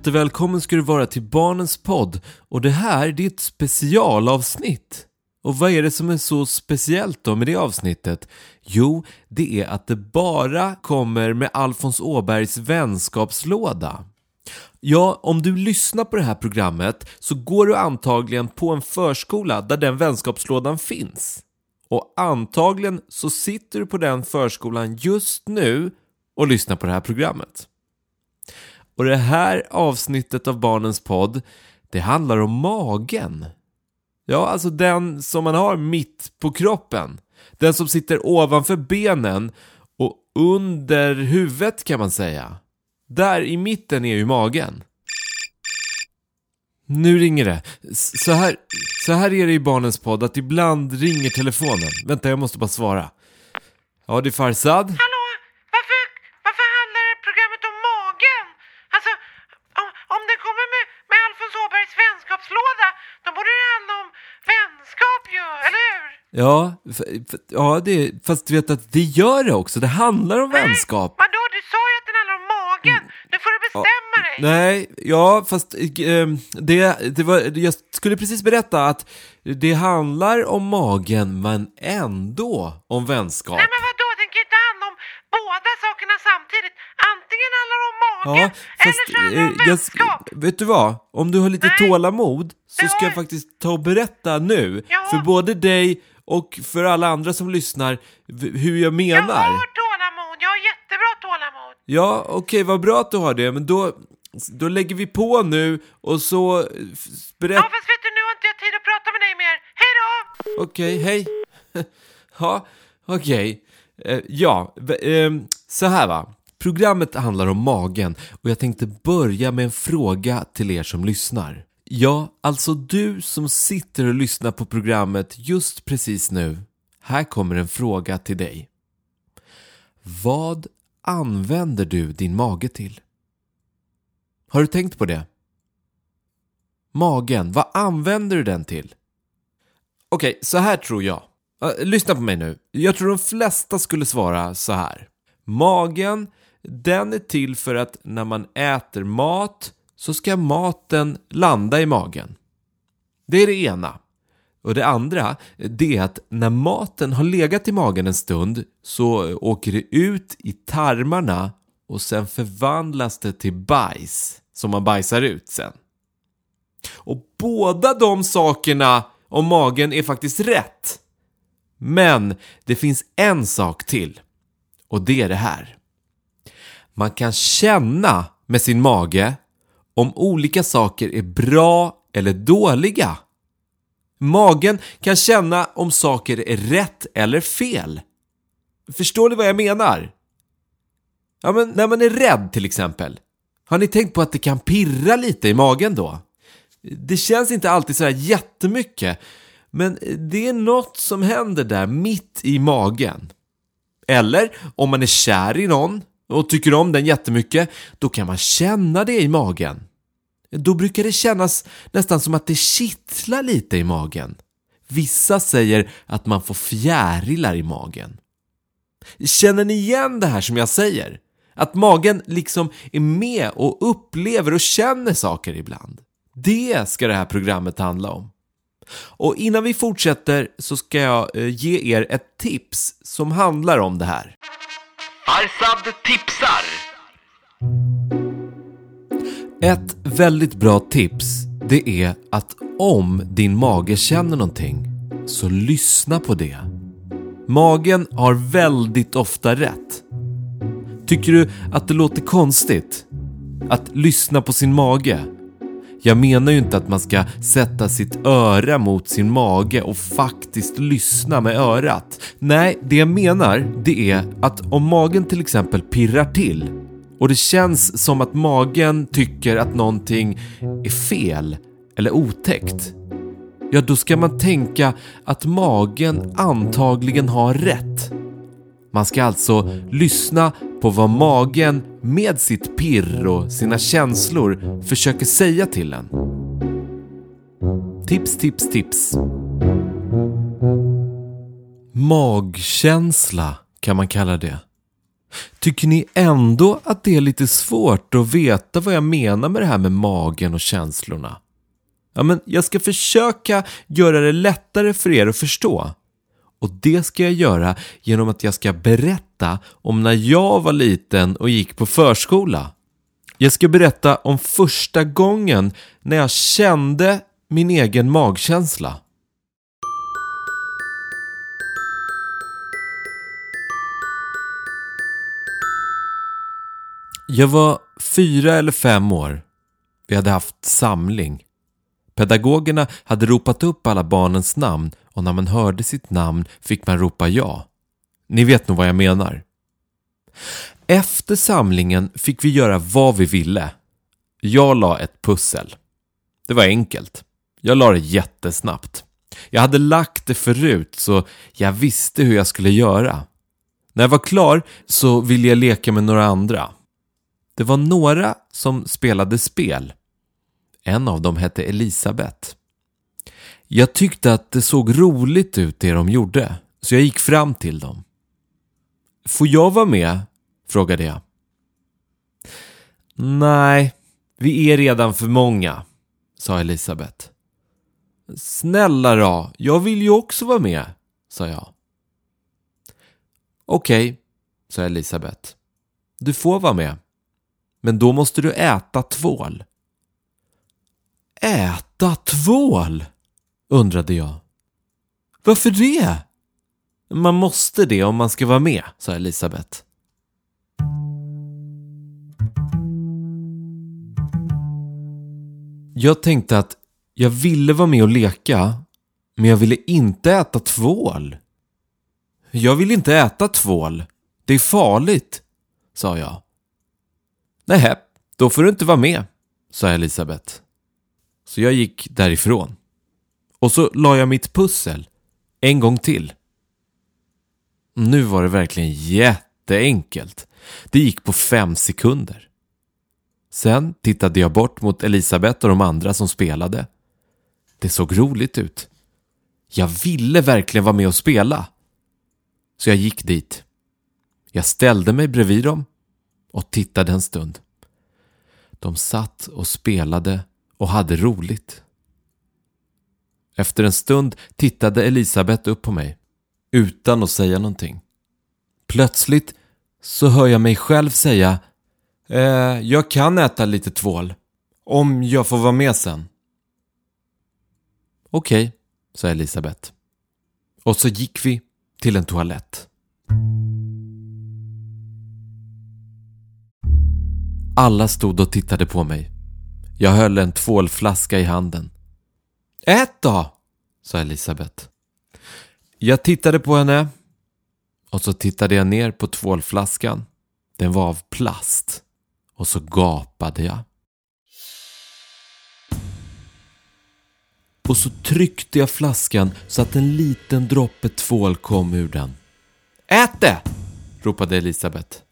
jättevälkommen ska du vara till Barnens podd. Och det här det är ett specialavsnitt. Och vad är det som är så speciellt då med det avsnittet? Jo, det är att det bara kommer med Alfons Åbergs vänskapslåda. Ja, om du lyssnar på det här programmet så går du antagligen på en förskola där den vänskapslådan finns. Och antagligen så sitter du på den förskolan just nu och lyssnar på det här programmet. Och det här avsnittet av Barnens podd, det handlar om magen. Ja, alltså den som man har mitt på kroppen. Den som sitter ovanför benen och under huvudet kan man säga. Där i mitten är ju magen. Nu ringer det. Så här, så här är det i Barnens podd, att ibland ringer telefonen. Vänta, jag måste bara svara. Ja, det är Farzad. Hallå, Ja, ja det, fast du vet att det gör det också. Det handlar om vänskap. Vadå, du sa ju att den handlar om magen. Nu får du bestämma dig. Nej, ja, fast eh, det, det var, jag skulle precis berätta att det handlar om magen, men ändå om vänskap. Nej men vadå, det kan ju inte handla om båda sakerna samtidigt. Antingen handlar det om magen, Ja, eller så handlar det om eh, jag, vänskap. vet du vad? Om du har lite Nej. tålamod så ska jag jag. faktiskt ta och berätta nu Ja. för både dig och för alla andra som lyssnar hur jag Jag menar. har tålamod, jag har jättebra tålamod. Ja, okej, vad bra att du har det, men då, då lägger vi på nu och så berätta... Ja fast vet du, nu har inte jag tid att prata med dig mer. Hej då! Okej, hej. ja, okej. Eh, ja, ehm, så här va. Programmet handlar om magen och jag tänkte börja med en fråga till er som lyssnar. Ja, alltså du som sitter och lyssnar på programmet just precis nu. Här kommer en fråga till dig. Vad använder du din mage till? Har du tänkt på det? Magen, vad använder du den till? Okej, så här tror jag. Lyssna på mig nu. Jag tror de flesta skulle svara så här. Magen, den är till för att när man äter mat så ska maten landa i magen. Det är det ena. Och det andra, det är att när maten har legat i magen en stund så åker det ut i tarmarna och sen förvandlas det till bajs som man bajsar ut sen. Och båda de sakerna om magen är faktiskt rätt. Men det finns en sak till. Och det är det här. Man kan känna med sin mage om olika saker är bra eller dåliga. Magen kan känna om saker är rätt eller fel. Förstår ni vad jag menar? Ja, men när man är rädd till exempel. Har ni tänkt på att det kan pirra lite i magen då? Det känns inte alltid sådär jättemycket, men det är något som händer där mitt i magen. Eller om man är kär i någon och tycker om den jättemycket, då kan man känna det i magen. Då brukar det kännas nästan som att det kittlar lite i magen. Vissa säger att man får fjärilar i magen. Känner ni igen det här som jag säger? Att magen liksom är med och upplever och känner saker ibland. Det ska det här programmet handla om. Och innan vi fortsätter så ska jag eh, ge er ett tips som handlar om det här. Arsad tipsar! Ett väldigt bra tips det är att om din mage känner någonting så lyssna på det. Magen har väldigt ofta rätt. Tycker du att det låter konstigt? Att lyssna på sin mage? Jag menar ju inte att man ska sätta sitt öra mot sin mage och faktiskt lyssna med örat. Nej, det jag menar det är att om magen till exempel pirrar till och det känns som att magen tycker att någonting är fel eller otäckt. Ja, då ska man tänka att magen antagligen har rätt. Man ska alltså lyssna på vad magen med sitt pirr och sina känslor försöker säga till en. Tips, tips, tips. Magkänsla kan man kalla det. Tycker ni ändå att det är lite svårt att veta vad jag menar med det här med magen och känslorna? Ja, men jag ska försöka göra det lättare för er att förstå. Och det ska jag göra genom att jag ska berätta om när jag var liten och gick på förskola. Jag ska berätta om första gången när jag kände min egen magkänsla. Jag var fyra eller fem år. Vi hade haft samling. Pedagogerna hade ropat upp alla barnens namn och när man hörde sitt namn fick man ropa ja. Ni vet nog vad jag menar. Efter samlingen fick vi göra vad vi ville. Jag la ett pussel. Det var enkelt. Jag la det jättesnabbt. Jag hade lagt det förut så jag visste hur jag skulle göra. När jag var klar så ville jag leka med några andra. Det var några som spelade spel. En av dem hette Elisabeth. Jag tyckte att det såg roligt ut det de gjorde, så jag gick fram till dem. Får jag vara med? frågade jag. Nej, vi är redan för många, sa Elisabeth. Snälla då, jag vill ju också vara med, sa jag. Okej, sa Elisabeth. Du får vara med. Men då måste du äta tvål. Äta tvål? undrade jag. Varför det? Man måste det om man ska vara med, sa Elisabeth. Jag tänkte att jag ville vara med och leka, men jag ville inte äta tvål. Jag vill inte äta tvål. Det är farligt, sa jag. Nej, då får du inte vara med, sa Elisabeth. Så jag gick därifrån. Och så la jag mitt pussel en gång till. Nu var det verkligen jätteenkelt. Det gick på fem sekunder. Sen tittade jag bort mot Elisabeth och de andra som spelade. Det såg roligt ut. Jag ville verkligen vara med och spela. Så jag gick dit. Jag ställde mig bredvid dem och tittade en stund. De satt och spelade och hade roligt. Efter en stund tittade Elisabeth upp på mig utan att säga någonting. Plötsligt så hör jag mig själv säga eh, Jag kan äta lite tvål. Om jag får vara med sen. Okej, okay, sa Elisabeth. Och så gick vi till en toalett. Alla stod och tittade på mig. Jag höll en tvålflaska i handen. Ät då, sa Elisabeth. Jag tittade på henne och så tittade jag ner på tvålflaskan. Den var av plast. Och så gapade jag. Och så tryckte jag flaskan så att en liten droppe tvål kom ur den. Ät det! ropade Elisabeth.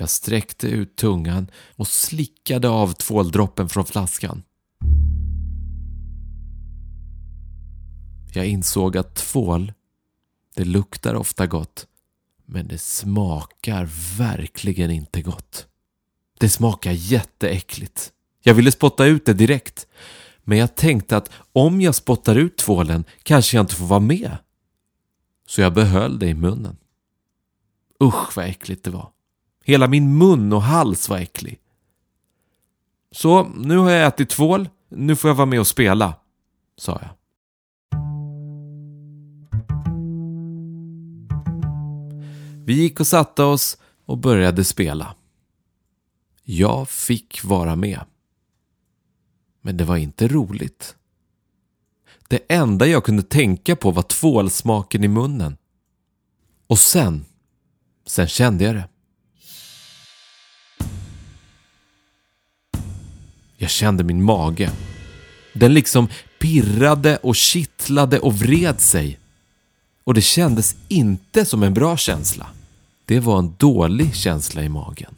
Jag sträckte ut tungan och slickade av tvåldroppen från flaskan. Jag insåg att tvål, det luktar ofta gott, men det smakar verkligen inte gott. Det smakar jätteäckligt. Jag ville spotta ut det direkt, men jag tänkte att om jag spottar ut tvålen kanske jag inte får vara med. Så jag behöll det i munnen. Usch vad äckligt det var. Hela min mun och hals var äcklig. Så, nu har jag ätit tvål. Nu får jag vara med och spela, sa jag. Vi gick och satte oss och började spela. Jag fick vara med. Men det var inte roligt. Det enda jag kunde tänka på var tvålsmaken i munnen. Och sen, sen kände jag det. Jag kände min mage. Den liksom pirrade och kittlade och vred sig. Och det kändes inte som en bra känsla. Det var en dålig känsla i magen.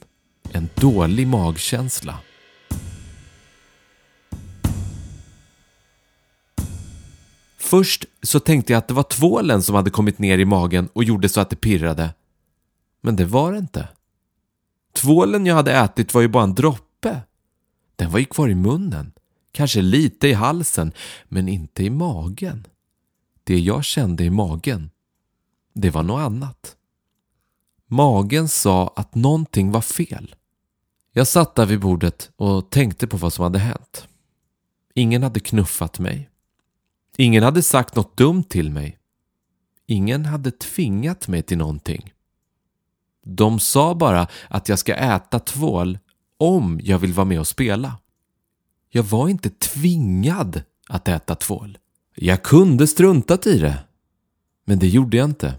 En dålig magkänsla. Först så tänkte jag att det var tvålen som hade kommit ner i magen och gjorde så att det pirrade. Men det var det inte. Tvålen jag hade ätit var ju bara en droppe. Den var ju kvar i munnen. Kanske lite i halsen, men inte i magen. Det jag kände i magen, det var något annat. Magen sa att någonting var fel. Jag satt där vid bordet och tänkte på vad som hade hänt. Ingen hade knuffat mig. Ingen hade sagt något dumt till mig. Ingen hade tvingat mig till någonting. De sa bara att jag ska äta tvål om jag vill vara med och spela. Jag var inte tvingad att äta tvål. Jag kunde struntat i det. Men det gjorde jag inte.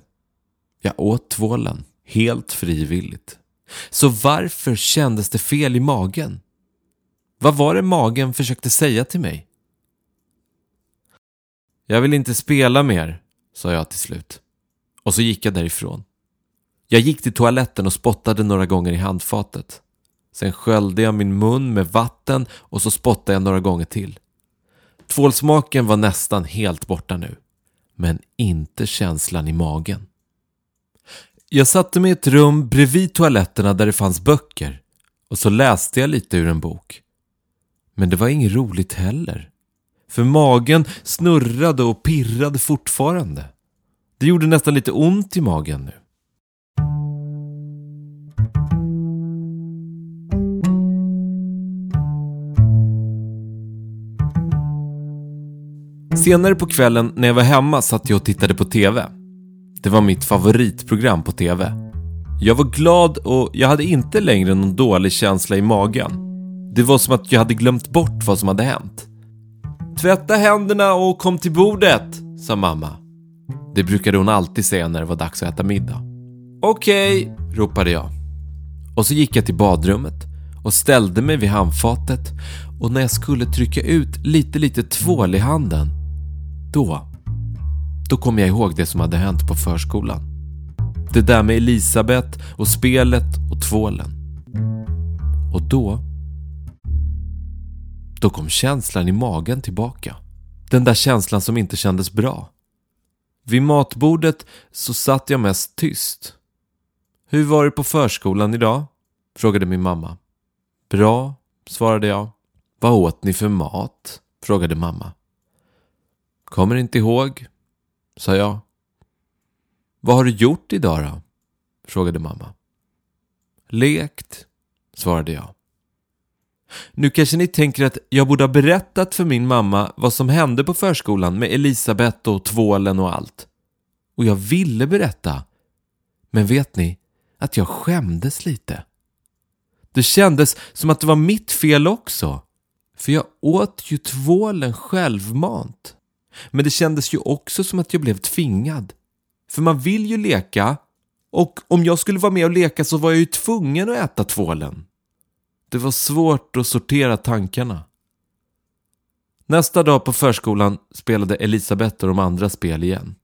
Jag åt tvålen helt frivilligt. Så varför kändes det fel i magen? Vad var det magen försökte säga till mig? Jag vill inte spela mer, sa jag till slut. Och så gick jag därifrån. Jag gick till toaletten och spottade några gånger i handfatet. Sen sköljde jag min mun med vatten och så spottade jag några gånger till. Tvålsmaken var nästan helt borta nu. Men inte känslan i magen. Jag satte mig i ett rum bredvid toaletterna där det fanns böcker och så läste jag lite ur en bok. Men det var inget roligt heller. För magen snurrade och pirrade fortfarande. Det gjorde nästan lite ont i magen nu. Senare på kvällen när jag var hemma satt jag och tittade på TV. Det var mitt favoritprogram på TV. Jag var glad och jag hade inte längre någon dålig känsla i magen. Det var som att jag hade glömt bort vad som hade hänt. Tvätta händerna och kom till bordet, sa mamma. Det brukade hon alltid säga när det var dags att äta middag. Okej, okay, ropade jag. Och så gick jag till badrummet och ställde mig vid handfatet och när jag skulle trycka ut lite, lite tvål i handen, då, då kom jag ihåg det som hade hänt på förskolan. Det där med Elisabeth och spelet och tvålen. Och då, då kom känslan i magen tillbaka. Den där känslan som inte kändes bra. Vid matbordet så satt jag mest tyst. Hur var det på förskolan idag? frågade min mamma. Bra, svarade jag. Vad åt ni för mat? frågade mamma. Kommer inte ihåg, sa jag. Vad har du gjort idag då? frågade mamma. Lekt, svarade jag. Nu kanske ni tänker att jag borde ha berättat för min mamma vad som hände på förskolan med Elisabeth och tvålen och allt. Och jag ville berätta. Men vet ni att jag skämdes lite. Det kändes som att det var mitt fel också. För jag åt ju tvålen självmant. Men det kändes ju också som att jag blev tvingad. För man vill ju leka och om jag skulle vara med och leka så var jag ju tvungen att äta tvålen. Det var svårt att sortera tankarna. Nästa dag på förskolan spelade Elisabeth och de andra spel igen.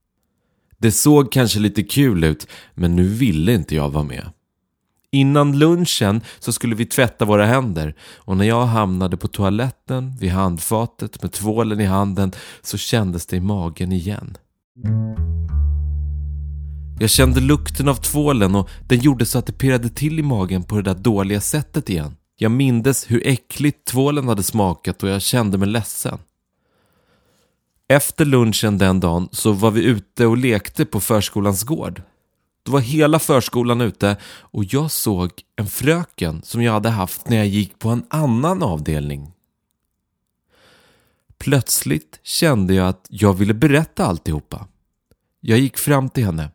Det såg kanske lite kul ut, men nu ville inte jag vara med. Innan lunchen så skulle vi tvätta våra händer och när jag hamnade på toaletten vid handfatet med tvålen i handen så kändes det i magen igen. Jag kände lukten av tvålen och den gjorde så att det pirrade till i magen på det där dåliga sättet igen. Jag mindes hur äckligt tvålen hade smakat och jag kände mig ledsen. Efter lunchen den dagen så var vi ute och lekte på förskolans gård. Då var hela förskolan ute och jag såg en fröken som jag hade haft när jag gick på en annan avdelning. Plötsligt kände jag att jag ville berätta alltihopa. Jag gick fram till henne.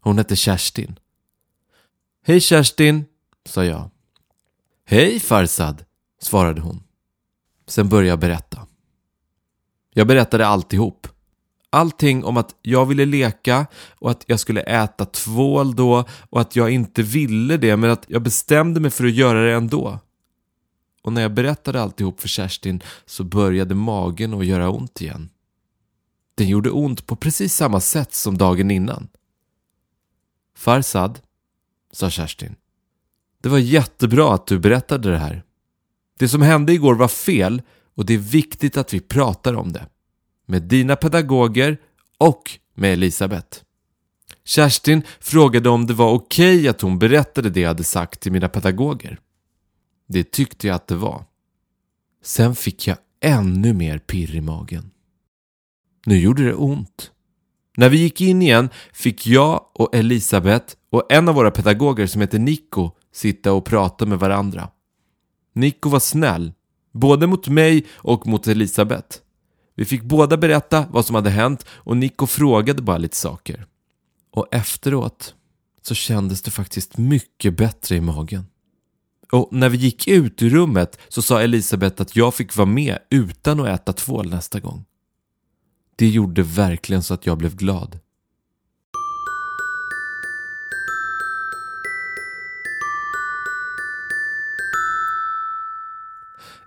Hon hette Kerstin. Hej Kerstin, sa jag. Hej Farsad, svarade hon. Sen började jag berätta. Jag berättade alltihop. Allting om att jag ville leka och att jag skulle äta tvål då och att jag inte ville det men att jag bestämde mig för att göra det ändå. Och när jag berättade alltihop för Kerstin så började magen att göra ont igen. Den gjorde ont på precis samma sätt som dagen innan. Farsad, sa Kerstin. Det var jättebra att du berättade det här. Det som hände igår var fel och det är viktigt att vi pratar om det med dina pedagoger och med Elisabeth. Kerstin frågade om det var okej att hon berättade det jag hade sagt till mina pedagoger. Det tyckte jag att det var. Sen fick jag ännu mer pirr i magen. Nu gjorde det ont. När vi gick in igen fick jag och Elisabeth och en av våra pedagoger som heter Nico sitta och prata med varandra. Nico var snäll, både mot mig och mot Elisabeth. Vi fick båda berätta vad som hade hänt och Nico frågade bara lite saker. Och efteråt så kändes det faktiskt mycket bättre i magen. Och när vi gick ut ur rummet så sa Elisabeth att jag fick vara med utan att äta tvål nästa gång. Det gjorde verkligen så att jag blev glad.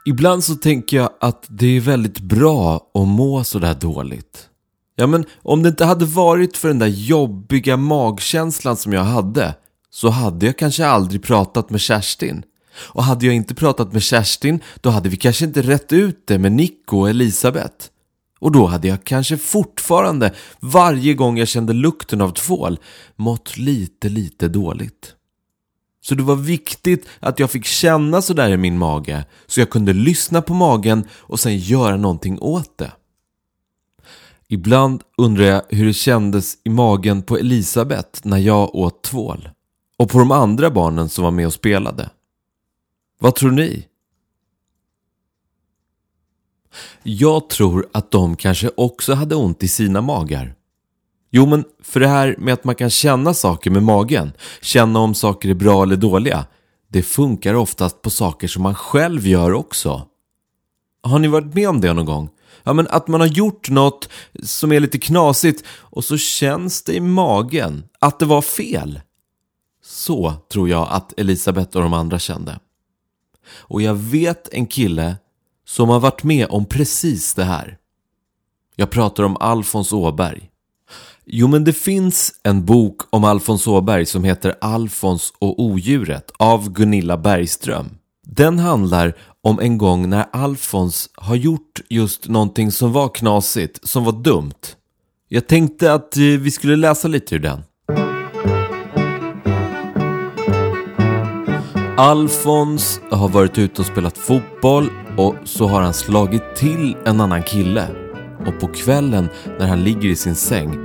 Ibland så tänker jag att det är väldigt bra att må sådär dåligt. Ja men om det inte hade varit för den där jobbiga magkänslan som jag hade så hade jag kanske aldrig pratat med Kerstin. Och hade jag inte pratat med Kerstin då hade vi kanske inte rätt ut det med Nico och Elisabeth. Och då hade jag kanske fortfarande, varje gång jag kände lukten av tvål, mått lite, lite dåligt. Så det var viktigt att jag fick känna sådär i min mage, så jag kunde lyssna på magen och sen göra någonting åt det. Ibland undrar jag hur det kändes i magen på Elisabeth när jag åt tvål. Och på de andra barnen som var med och spelade. Vad tror ni? Jag tror att de kanske också hade ont i sina magar. Jo, men för det här med att man kan känna saker med magen, känna om saker är bra eller dåliga, det funkar oftast på saker som man själv gör också. Har ni varit med om det någon gång? Ja, men att man har gjort något som är lite knasigt och så känns det i magen att det var fel. Så tror jag att Elisabeth och de andra kände. Och jag vet en kille som har varit med om precis det här. Jag pratar om Alfons Åberg. Jo, men det finns en bok om Alfons Åberg som heter Alfons och odjuret av Gunilla Bergström. Den handlar om en gång när Alfons har gjort just någonting som var knasigt, som var dumt. Jag tänkte att eh, vi skulle läsa lite ur den. Alfons har varit ute och spelat fotboll och så har han slagit till en annan kille. Och på kvällen när han ligger i sin säng,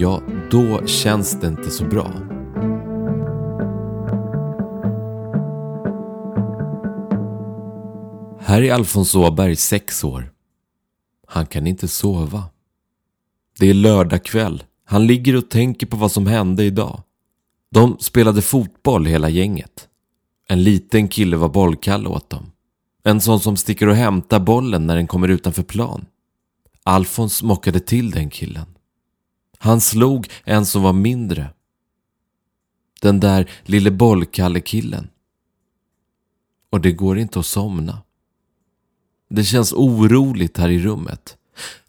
ja då känns det inte så bra. Här är Alfons Åberg sex år. Han kan inte sova. Det är lördag kväll. Han ligger och tänker på vad som hände idag. De spelade fotboll hela gänget. En liten kille var bollkalle åt dem. En sån som sticker och hämtar bollen när den kommer utanför plan. Alfons mockade till den killen. Han slog en som var mindre. Den där lille bollkalle-killen. Och det går inte att somna. Det känns oroligt här i rummet.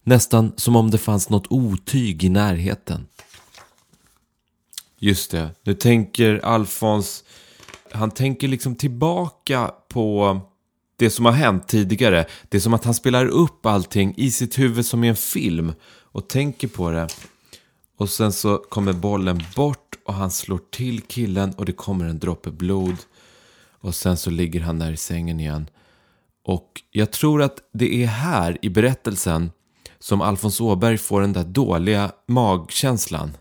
Nästan som om det fanns något otyg i närheten. Just det, nu tänker Alfons, han tänker liksom tillbaka på det som har hänt tidigare. Det är som att han spelar upp allting i sitt huvud som i en film och tänker på det. Och sen så kommer bollen bort och han slår till killen och det kommer en droppe blod. Och sen så ligger han där i sängen igen. Och jag tror att det är här i berättelsen som Alfons Åberg får den där dåliga magkänslan.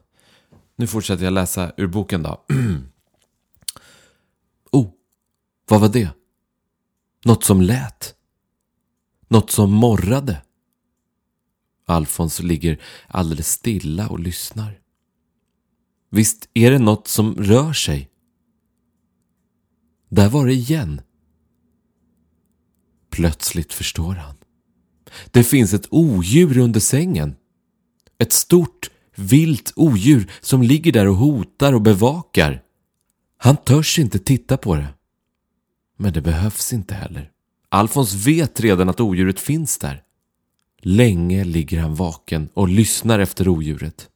Nu fortsätter jag läsa ur boken då. oh, vad var det? Något som lät. Något som morrade. Alfons ligger alldeles stilla och lyssnar. Visst är det något som rör sig? Där var det igen. Plötsligt förstår han. Det finns ett odjur under sängen. Ett stort, vilt odjur som ligger där och hotar och bevakar. Han törs inte titta på det. Men det behövs inte heller. Alfons vet redan att odjuret finns där. Länge ligger han vaken och lyssnar efter odjuret.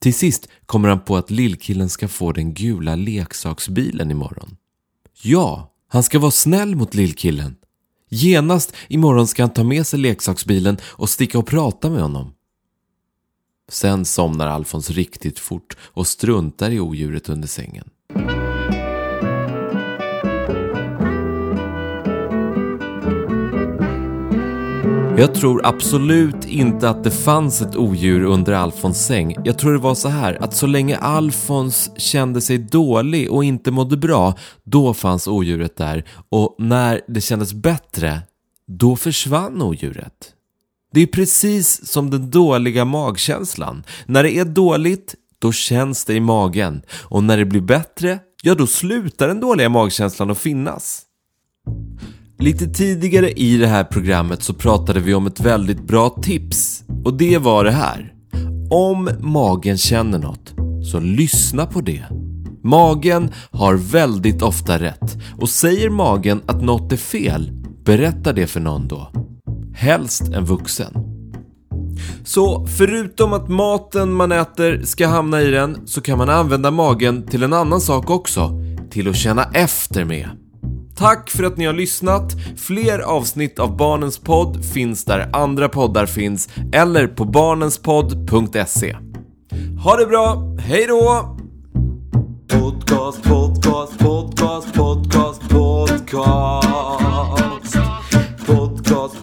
Till sist kommer han på att lillkillen ska få den gula leksaksbilen imorgon. Ja, han ska vara snäll mot lillkillen. Genast imorgon ska han ta med sig leksaksbilen och sticka och prata med honom. Sen somnar Alfons riktigt fort och struntar i odjuret under sängen. Jag tror absolut inte att det fanns ett odjur under Alfons säng. Jag tror det var så här att så länge Alfons kände sig dålig och inte mådde bra, då fanns odjuret där. Och när det kändes bättre, då försvann odjuret. Det är precis som den dåliga magkänslan. När det är dåligt, då känns det i magen. Och när det blir bättre, ja då slutar den dåliga magkänslan att finnas. Lite tidigare i det här programmet så pratade vi om ett väldigt bra tips. Och det var det här. Om magen känner något, så lyssna på det. Magen har väldigt ofta rätt. Och säger magen att något är fel, berätta det för någon då. Helst en vuxen. Så förutom att maten man äter ska hamna i den så kan man använda magen till en annan sak också. Till att känna efter med. Tack för att ni har lyssnat. Fler avsnitt av Barnens podd finns där andra poddar finns eller på barnenspodd.se. Ha det bra, hej då! Podcast, podcast, podcast, podcast, podcast. Podcast,